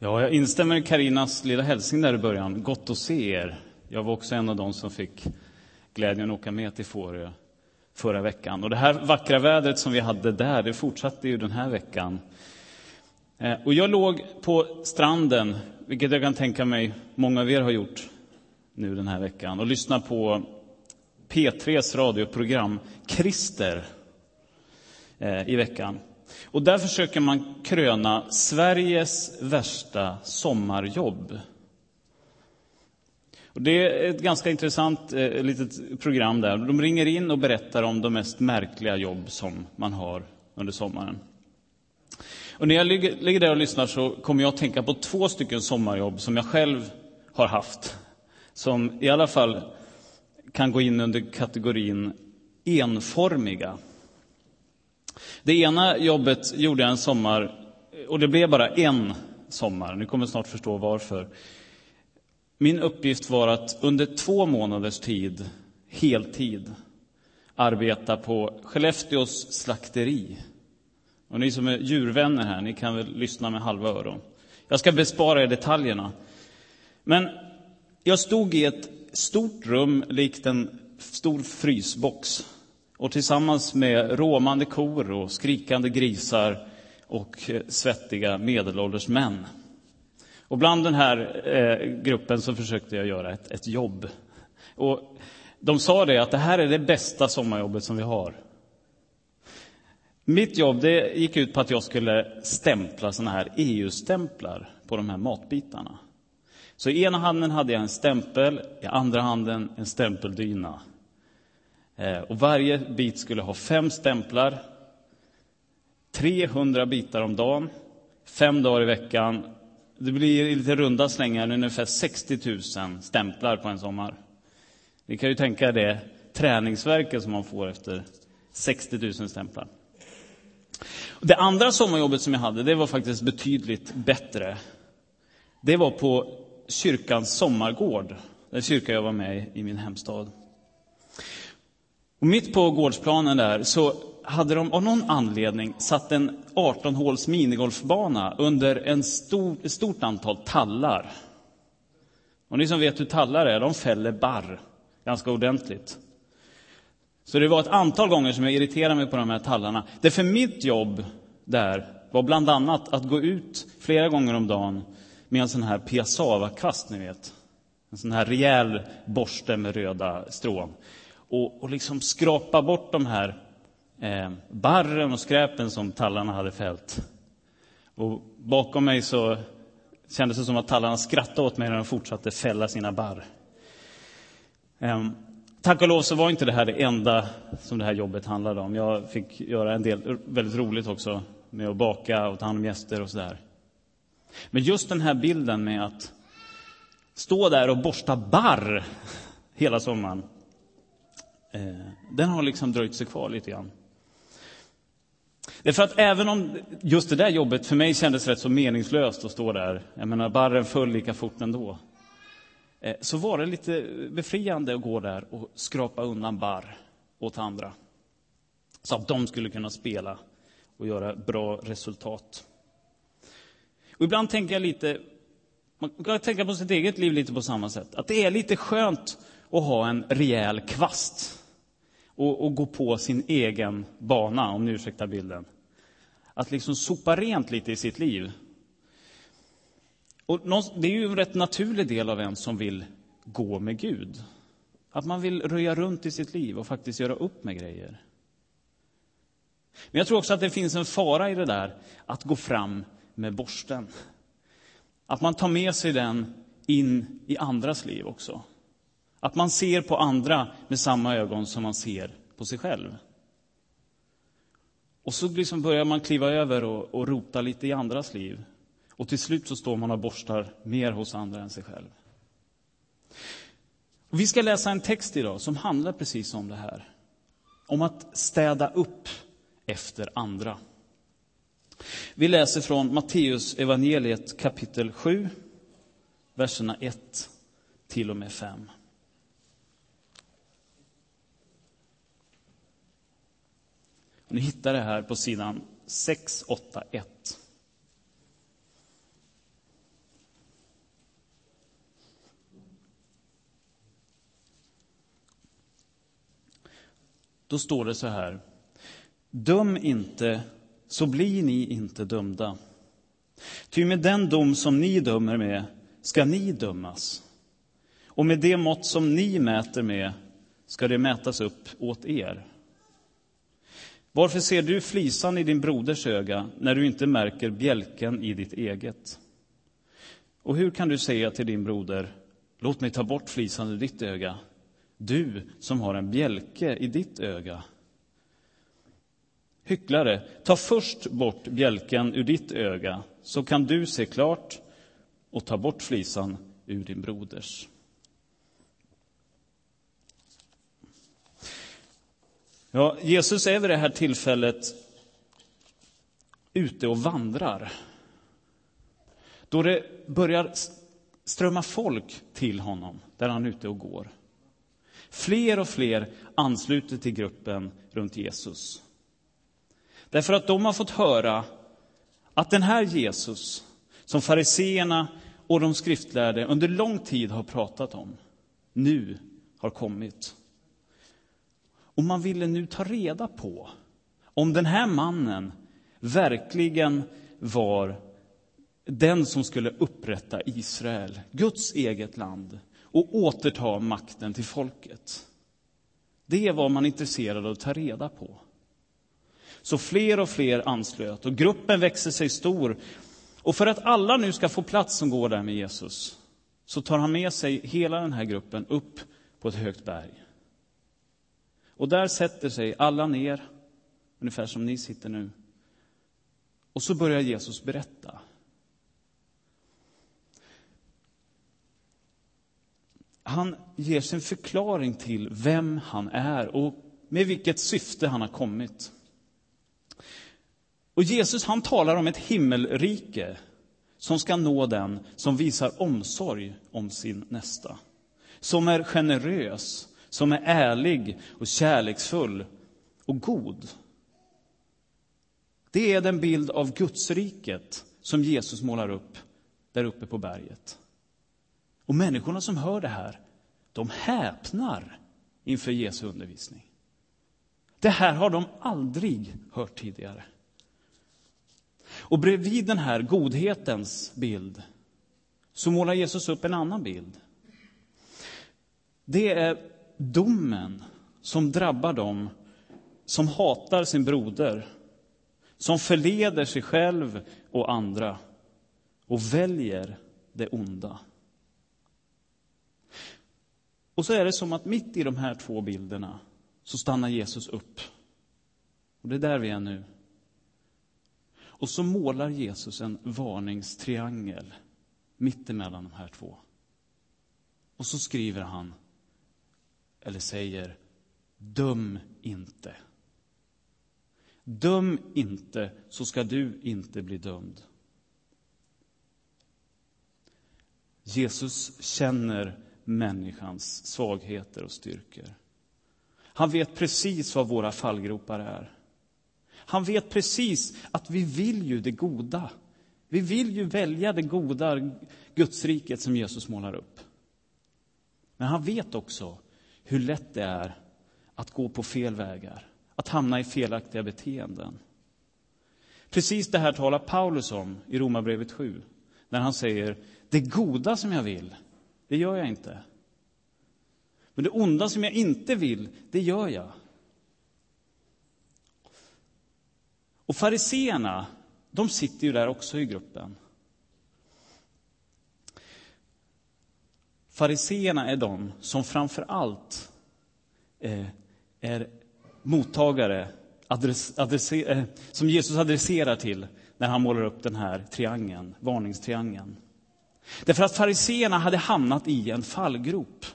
Ja, jag instämmer i Karinas lilla hälsning där i början. Gott att se er. Jag var också en av dem som fick glädjen att åka med till Fårö förra veckan. Och det här vackra vädret som vi hade där, det fortsatte ju den här veckan. Eh, och jag låg på stranden, vilket jag kan tänka mig många av er har gjort nu den här veckan, och lyssnade på P3s radioprogram Krister eh, i veckan. Och där försöker man kröna Sveriges värsta sommarjobb. Och det är ett ganska intressant eh, litet program där. De ringer in och berättar om de mest märkliga jobb som man har under sommaren. Och när jag ligger, ligger där och lyssnar så kommer jag att tänka på två stycken sommarjobb som jag själv har haft. Som i alla fall kan gå in under kategorin enformiga. Det ena jobbet gjorde jag en sommar, och det blev bara en sommar. Ni kommer snart förstå varför. Min uppgift var att under två månaders tid, heltid, arbeta på Skellefteås slakteri. Och ni som är djurvänner här, ni kan väl lyssna med halva öron. Jag ska bespara er detaljerna. Men jag stod i ett stort rum likt en stor frysbox och tillsammans med råmande kor och skrikande grisar och eh, svettiga medelålders män. Och bland den här eh, gruppen så försökte jag göra ett, ett jobb. Och de sa det att det här är det bästa sommarjobbet som vi har. Mitt jobb det gick ut på att jag skulle stämpla såna här EU-stämplar på de här matbitarna. Så i ena handen hade jag en stämpel, i andra handen en stämpeldyna. Eh, och varje bit skulle ha fem stämplar, 300 bitar om dagen, fem dagar i veckan. Det blir i lite runda slängar ungefär 60 000 stämplar på en sommar. Ni kan ju tänka er det träningsverket som man får efter 60 000 stämplar. Det andra sommarjobbet som jag hade, det var faktiskt betydligt bättre. Det var på kyrkans sommargård, den kyrka jag var med i, i min hemstad. Och mitt på gårdsplanen där så hade de av någon anledning satt en 18-håls minigolfbana under en stor, ett stort antal tallar. Och ni som vet hur tallar är, de fäller barr ganska ordentligt. Så det var ett antal gånger som jag irriterade mig på de här tallarna. Det för mitt jobb där var bland annat att gå ut flera gånger om dagen med en sån här piassavakvast, ni vet. En sån här rejäl borste med röda strån. Och, och liksom skrapa bort de här eh, barren och skräpen som tallarna hade fällt. Och bakom mig så kändes det som att tallarna skrattade åt mig när de fortsatte fälla sina barr. Eh, tack och lov så var inte det här det enda som det här jobbet handlade om. Jag fick göra en del väldigt roligt också med att baka och ta hand om gäster och sådär. Men just den här bilden med att stå där och borsta barr hela sommaren, Eh, den har liksom dröjt sig kvar lite grann. Därför att även om just det där jobbet för mig kändes rätt så meningslöst att stå där, jag menar barren föll lika fort ändå, eh, så var det lite befriande att gå där och skrapa undan barr åt andra. Så att de skulle kunna spela och göra bra resultat. Och ibland tänker jag lite, man kan tänka på sitt eget liv lite på samma sätt. Att det är lite skönt att ha en rejäl kvast och, och gå på sin egen bana, om ni ursäktar bilden. Att liksom sopa rent lite i sitt liv. Och det är ju en rätt naturlig del av en som vill gå med Gud. Att man vill röja runt i sitt liv och faktiskt göra upp med grejer. Men jag tror också att det finns en fara i det där, att gå fram med borsten. Att man tar med sig den in i andras liv också. Att man ser på andra med samma ögon som man ser på sig själv. Och så liksom börjar man kliva över och, och rota lite i andras liv. Och till slut så står man och borstar mer hos andra än sig själv. Och vi ska läsa en text idag som handlar precis om det här. Om att städa upp efter andra. Vi läser från Matteus evangeliet kapitel 7, verserna 1 till och med 5. Och ni hittar det här på sidan 681. Då står det så här. Döm inte, så blir ni inte dömda. Ty med den dom som ni dömer med ska ni dömas. Och med det mått som ni mäter med ska det mätas upp åt er. Varför ser du flisan i din broders öga när du inte märker bjälken i ditt eget? Och hur kan du säga till din broder, låt mig ta bort flisan ur ditt öga, du som har en bjälke i ditt öga? Hycklare, ta först bort bjälken ur ditt öga, så kan du se klart och ta bort flisan ur din broders. Ja, Jesus är vid det här tillfället ute och vandrar. Då det börjar strömma folk till honom, där han är ute och går. Fler och fler ansluter till gruppen runt Jesus. Därför att de har fått höra att den här Jesus, som fariseerna och de skriftlärde under lång tid har pratat om, nu har kommit. Och man ville nu ta reda på om den här mannen verkligen var den som skulle upprätta Israel, Guds eget land, och återta makten till folket. Det var man intresserad av att ta reda på. Så fler och fler anslöt och gruppen växer sig stor. Och för att alla nu ska få plats som går där med Jesus så tar han med sig hela den här gruppen upp på ett högt berg. Och där sätter sig alla ner, ungefär som ni sitter nu. Och så börjar Jesus berätta. Han ger sin förklaring till vem han är och med vilket syfte han har kommit. Och Jesus han talar om ett himmelrike som ska nå den som visar omsorg om sin nästa. Som är generös, som är ärlig och kärleksfull och god. Det är den bild av Gudsriket som Jesus målar upp där uppe på berget. Och människorna som hör det här, de häpnar inför Jesu undervisning. Det här har de aldrig hört tidigare. Och bredvid den här godhetens bild så målar Jesus upp en annan bild. Det är domen som drabbar dem som hatar sin broder, som förleder sig själv och andra och väljer det onda. Och så är det som att mitt i de här två bilderna så stannar Jesus upp. Och det är där vi är nu. Och så målar Jesus en varningstriangel Mitt emellan de här två. Och så skriver han, eller säger, döm inte. Döm inte, så ska du inte bli dömd. Jesus känner människans svagheter och styrkor. Han vet precis vad våra fallgropar är. Han vet precis att vi vill ju det goda. Vi vill ju välja det goda Gudsriket som Jesus målar upp. Men han vet också hur lätt det är att gå på fel vägar, att hamna i felaktiga beteenden. Precis det här talar Paulus om i Romarbrevet 7, när han säger det goda som jag vill, det gör jag inte. Men det onda som jag inte vill, det gör jag. Och fariseerna, de sitter ju där också i gruppen. Fariseerna är de som framför allt eh, är mottagare adress, adresser, eh, som Jesus adresserar till när han målar upp den här triangeln, varningstriangeln. Därför att fariseerna hade hamnat i en fallgrop.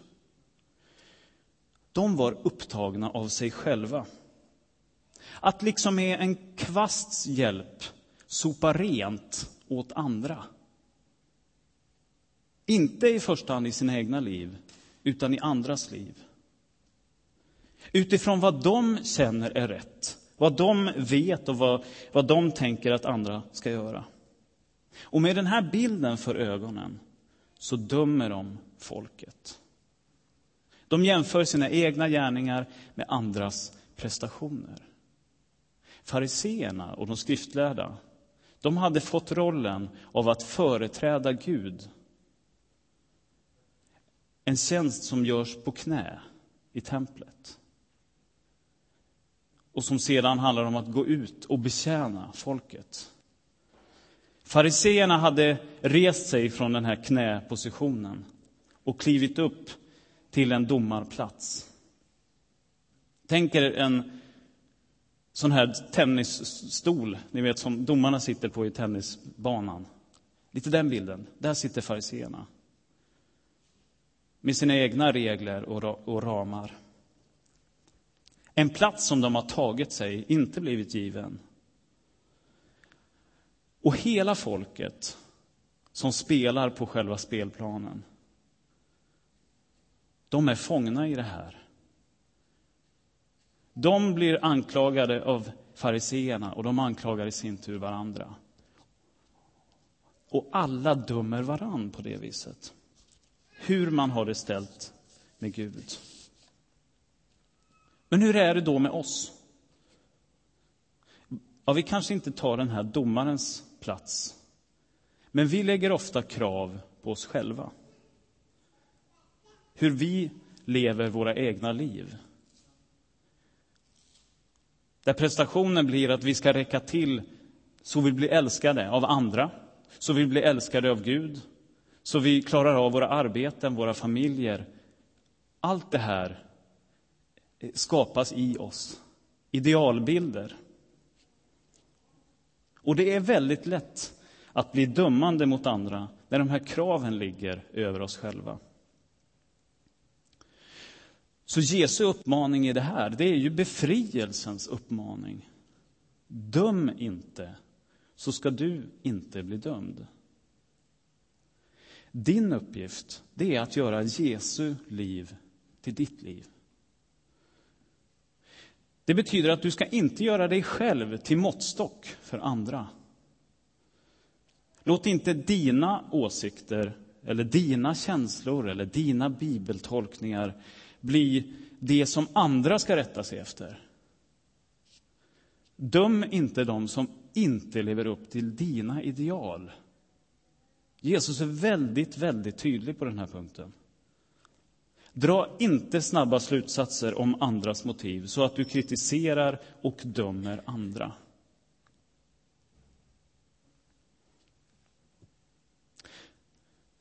De var upptagna av sig själva. Att liksom med en kvasts hjälp sopa rent åt andra. Inte i första hand i sina egna liv, utan i andras liv. Utifrån vad de känner är rätt, vad de vet och vad, vad de tänker att andra ska göra. Och med den här bilden för ögonen så dömer de folket. De jämför sina egna gärningar med andras prestationer. Fariseerna och de skriftlärda, de hade fått rollen av att företräda Gud. En tjänst som görs på knä i templet. Och som sedan handlar om att gå ut och betjäna folket. Fariseerna hade rest sig från den här knäpositionen och klivit upp till en domarplats. Tänk er en sån här tennisstol, ni vet som domarna sitter på i tennisbanan. Lite den bilden. Där sitter fariseerna. Med sina egna regler och ramar. En plats som de har tagit sig, inte blivit given. Och hela folket som spelar på själva spelplanen, de är fångna i det här. De blir anklagade av fariseerna och de anklagar i sin tur varandra. Och alla dömer varann på det viset. Hur man har det ställt med Gud. Men hur är det då med oss? Ja, vi kanske inte tar den här domarens plats. Men vi lägger ofta krav på oss själva. Hur vi lever våra egna liv. Där prestationen blir att vi ska räcka till så vi blir älskade av andra, så vi blir älskade av Gud, så vi klarar av våra arbeten, våra familjer. Allt det här skapas i oss. Idealbilder. Och det är väldigt lätt att bli dömande mot andra när de här kraven ligger över oss själva. Så Jesu uppmaning i det här, det är ju befrielsens uppmaning. Döm inte, så ska du inte bli dömd. Din uppgift, det är att göra Jesu liv till ditt liv. Det betyder att du ska inte göra dig själv till måttstock för andra. Låt inte dina åsikter, eller dina känslor eller dina bibeltolkningar bli det som andra ska rätta sig efter. Döm inte dem som inte lever upp till dina ideal. Jesus är väldigt, väldigt tydlig på den här punkten. Dra inte snabba slutsatser om andras motiv så att du kritiserar och dömer andra.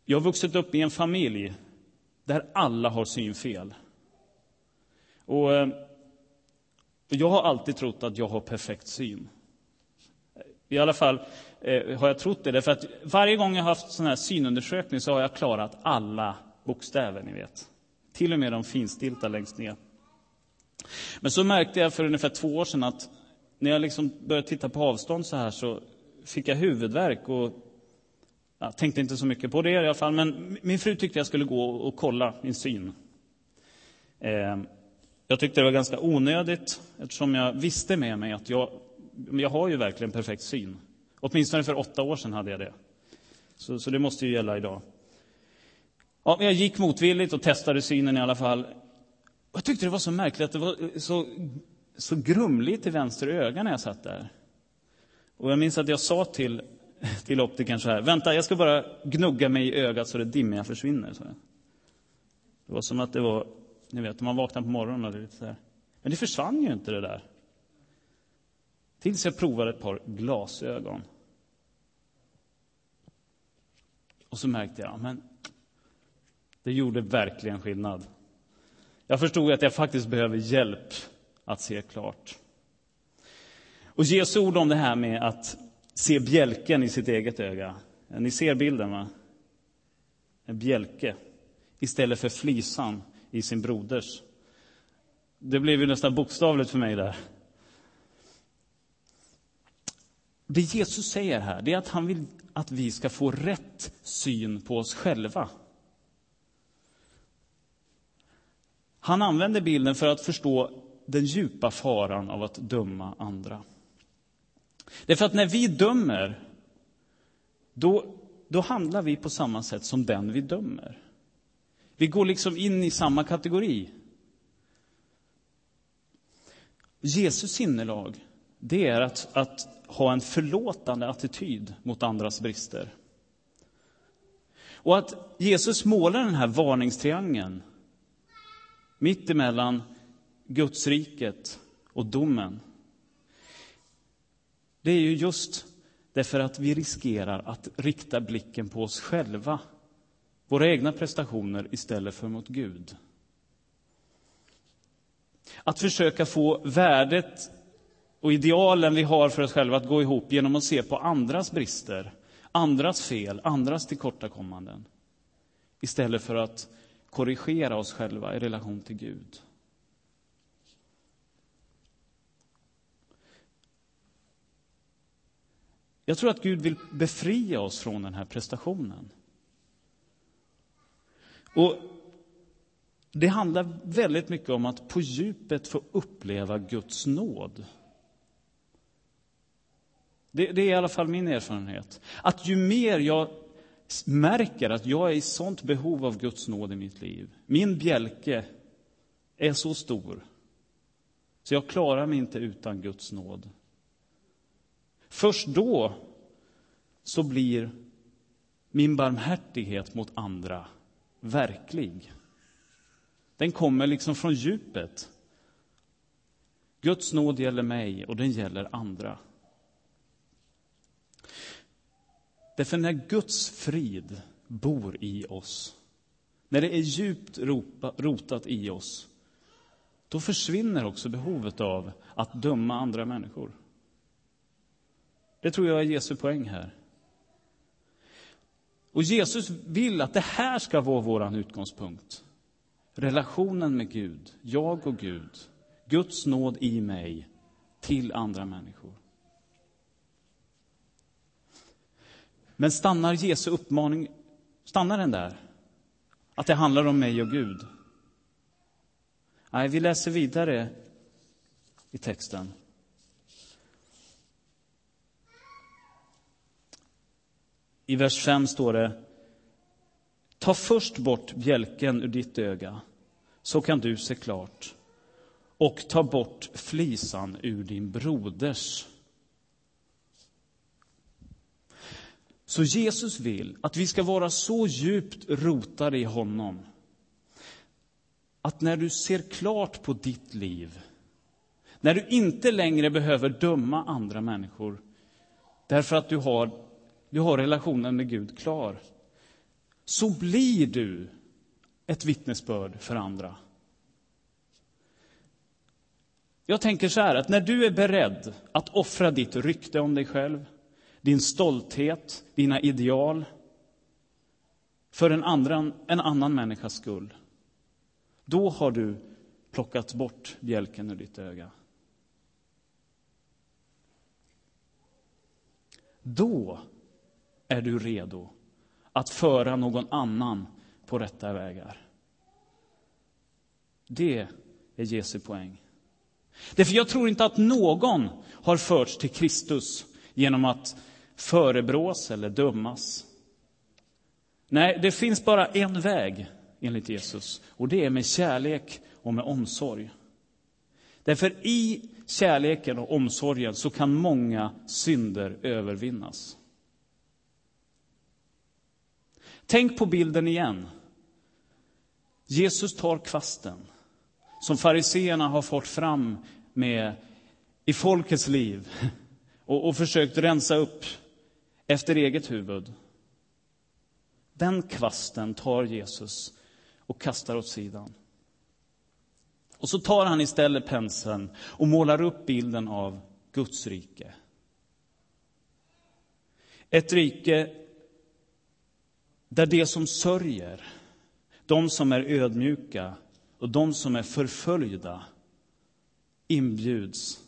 Jag har vuxit upp i en familj där alla har synfel. Och eh, jag har alltid trott att jag har perfekt syn. I alla fall eh, har jag trott det, därför att varje gång jag har haft sån här synundersökning så har jag klarat alla bokstäver, ni vet. Till och med de finstilta längst ner. Men så märkte jag för ungefär två år sedan att när jag liksom började titta på avstånd så här så fick jag huvudvärk och jag tänkte inte så mycket på det i alla fall, men min fru tyckte jag skulle gå och kolla min syn. Eh, jag tyckte det var ganska onödigt eftersom jag visste med mig att jag, jag har ju verkligen perfekt syn. Åtminstone för åtta år sedan hade jag det. Så, så det måste ju gälla idag. Ja, jag gick motvilligt och testade synen i alla fall. Jag tyckte det var så märkligt att det var eh, så, så grumligt i vänster öga när jag satt där. Och jag minns att jag sa till, till optikern så här, vänta, jag ska bara gnugga mig i ögat så det dimmiga försvinner. Så det var som att det var, ni vet, man vaknar på morgonen och det är lite så här. Men det försvann ju inte det där. Tills jag provade ett par glasögon. Och så märkte jag, men det gjorde verkligen skillnad. Jag förstod att jag faktiskt behöver hjälp att se klart. Och Jesu ord om det här med att se bjälken i sitt eget öga. Ni ser bilden, va? En bjälke istället för flisan i sin broders. Det blev ju nästan bokstavligt för mig där. Det Jesus säger här, det är att han vill att vi ska få rätt syn på oss själva. Han använder bilden för att förstå den djupa faran av att döma andra. Därför att när vi dömer, då, då handlar vi på samma sätt som den vi dömer. Vi går liksom in i samma kategori. Jesus sinnelag, det är att, att ha en förlåtande attityd mot andras brister. Och att Jesus målar den här varningstriangeln mitt emellan Gudsriket och domen. Det är ju just därför att vi riskerar att rikta blicken på oss själva, våra egna prestationer istället för mot Gud. Att försöka få värdet och idealen vi har för oss själva att gå ihop genom att se på andras brister, andras fel, andras tillkortakommanden. Istället för att korrigera oss själva i relation till Gud. Jag tror att Gud vill befria oss från den här prestationen. Och det handlar väldigt mycket om att på djupet få uppleva Guds nåd. Det, det, är i alla fall min erfarenhet. Att ju mer jag märker att jag är i sånt behov av Guds nåd i mitt liv, min bjälke är så stor, så jag klarar mig inte utan Guds nåd. Först då så blir min barmhärtighet mot andra verklig. Den kommer liksom från djupet. Guds nåd gäller mig och den gäller andra. Därför när Guds frid bor i oss, när det är djupt rotat i oss, då försvinner också behovet av att döma andra människor. Det tror jag är Jesu poäng här. Och Jesus vill att det här ska vara vår utgångspunkt. Relationen med Gud, jag och Gud, Guds nåd i mig till andra människor. Men stannar Jesu uppmaning, stannar den där? Att det handlar om mig och Gud? Nej, vi läser vidare i texten. I vers 5 står det Ta först bort bjälken ur ditt öga, så kan du se klart. Och ta bort flisan ur din broders. Så Jesus vill att vi ska vara så djupt rotade i honom att när du ser klart på ditt liv, när du inte längre behöver döma andra människor därför att du har, du har relationen med Gud klar, så blir du ett vittnesbörd för andra. Jag tänker så här att när du är beredd att offra ditt rykte om dig själv, din stolthet, dina ideal för en, andra, en annan människas skull, då har du plockat bort bjälken ur ditt öga. Då är du redo att föra någon annan på rätta vägar. Det är Jesu poäng. Därför jag tror inte att någon har förts till Kristus genom att förebrås eller dömas. Nej, det finns bara en väg enligt Jesus och det är med kärlek och med omsorg. Därför i kärleken och omsorgen så kan många synder övervinnas. Tänk på bilden igen. Jesus tar kvasten som fariseerna har fått fram med i folkets liv och, och försökt rensa upp efter eget huvud. Den kvasten tar Jesus och kastar åt sidan. Och så tar han istället penseln och målar upp bilden av Guds rike. Ett rike där de som sörjer, de som är ödmjuka och de som är förföljda inbjuds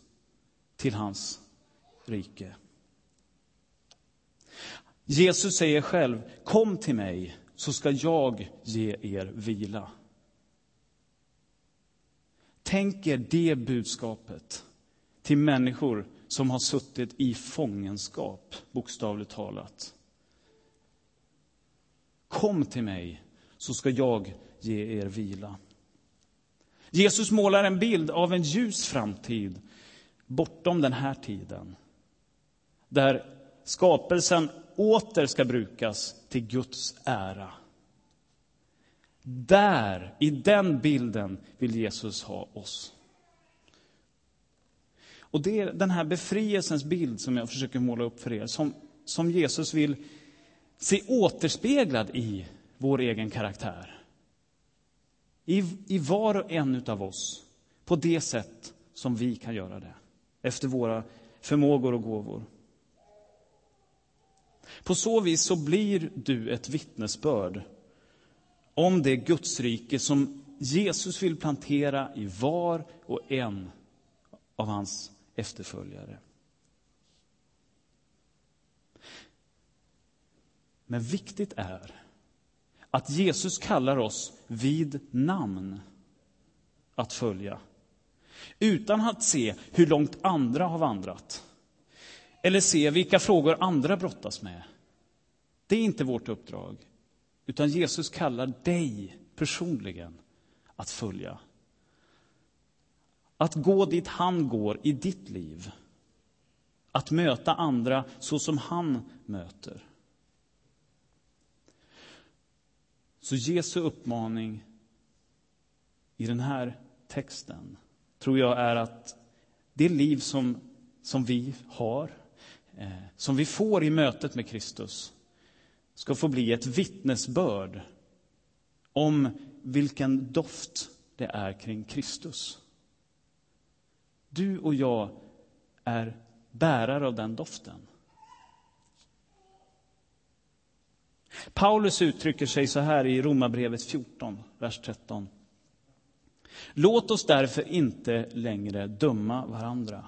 till hans rike. Jesus säger själv, kom till mig så ska jag ge er vila. Tänk er det budskapet till människor som har suttit i fångenskap, bokstavligt talat. Kom till mig så ska jag ge er vila. Jesus målar en bild av en ljus framtid bortom den här tiden. Där skapelsen åter ska brukas till Guds ära. Där, i den bilden, vill Jesus ha oss. Och det är den här befrielsens bild som jag försöker måla upp för er, som, som Jesus vill se återspeglad i vår egen karaktär. I, I var och en av oss, på det sätt som vi kan göra det, efter våra förmågor och gåvor. På så vis så blir du ett vittnesbörd om det Gudsrike som Jesus vill plantera i var och en av hans efterföljare. Men viktigt är att Jesus kallar oss vid namn att följa. Utan att se hur långt andra har vandrat. Eller se vilka frågor andra brottas med. Det är inte vårt uppdrag. Utan Jesus kallar dig personligen att följa. Att gå dit han går i ditt liv. Att möta andra så som han möter. Så Jesu uppmaning i den här texten tror jag är att det liv som, som vi har, Eh, som vi får i mötet med Kristus, ska få bli ett vittnesbörd om vilken doft det är kring Kristus. Du och jag är bärare av den doften. Paulus uttrycker sig så här i Romarbrevet 14, vers 13. Låt oss därför inte längre döma varandra.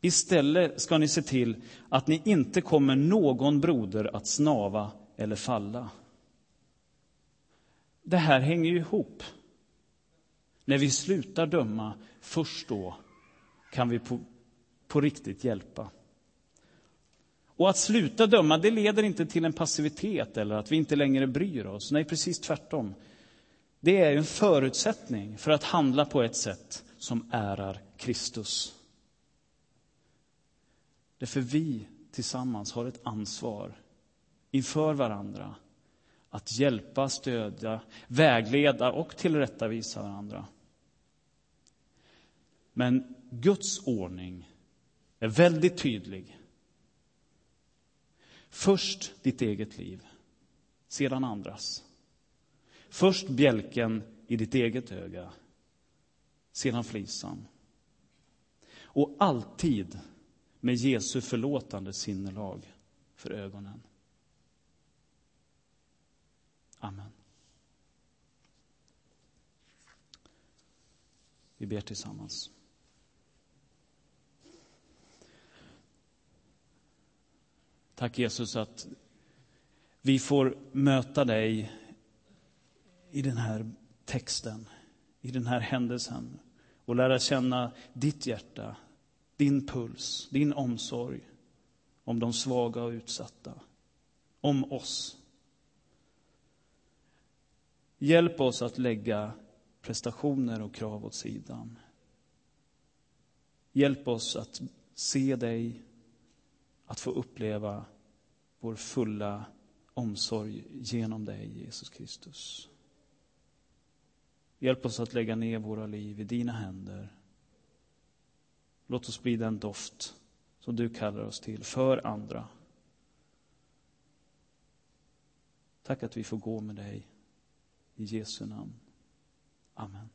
Istället ska ni se till att ni inte kommer någon broder att snava eller falla. Det här hänger ju ihop. När vi slutar döma, först då kan vi på, på riktigt hjälpa. Och att sluta döma, det leder inte till en passivitet eller att vi inte längre bryr oss. Nej, precis tvärtom. Det är en förutsättning för att handla på ett sätt som ärar Kristus. Därför vi tillsammans har ett ansvar inför varandra att hjälpa, stödja, vägleda och tillrättavisa varandra. Men Guds ordning är väldigt tydlig. Först ditt eget liv, sedan andras. Först bjälken i ditt eget öga, sedan flisan. Och alltid med Jesu förlåtande sinnelag för ögonen. Amen. Vi ber tillsammans. Tack Jesus att vi får möta dig i den här texten, i den här händelsen och lära känna ditt hjärta, din puls, din omsorg om de svaga och utsatta, om oss. Hjälp oss att lägga prestationer och krav åt sidan. Hjälp oss att se dig, att få uppleva vår fulla omsorg genom dig, Jesus Kristus. Hjälp oss att lägga ner våra liv i dina händer Låt oss bli den doft som du kallar oss till för andra. Tack att vi får gå med dig. I Jesu namn. Amen.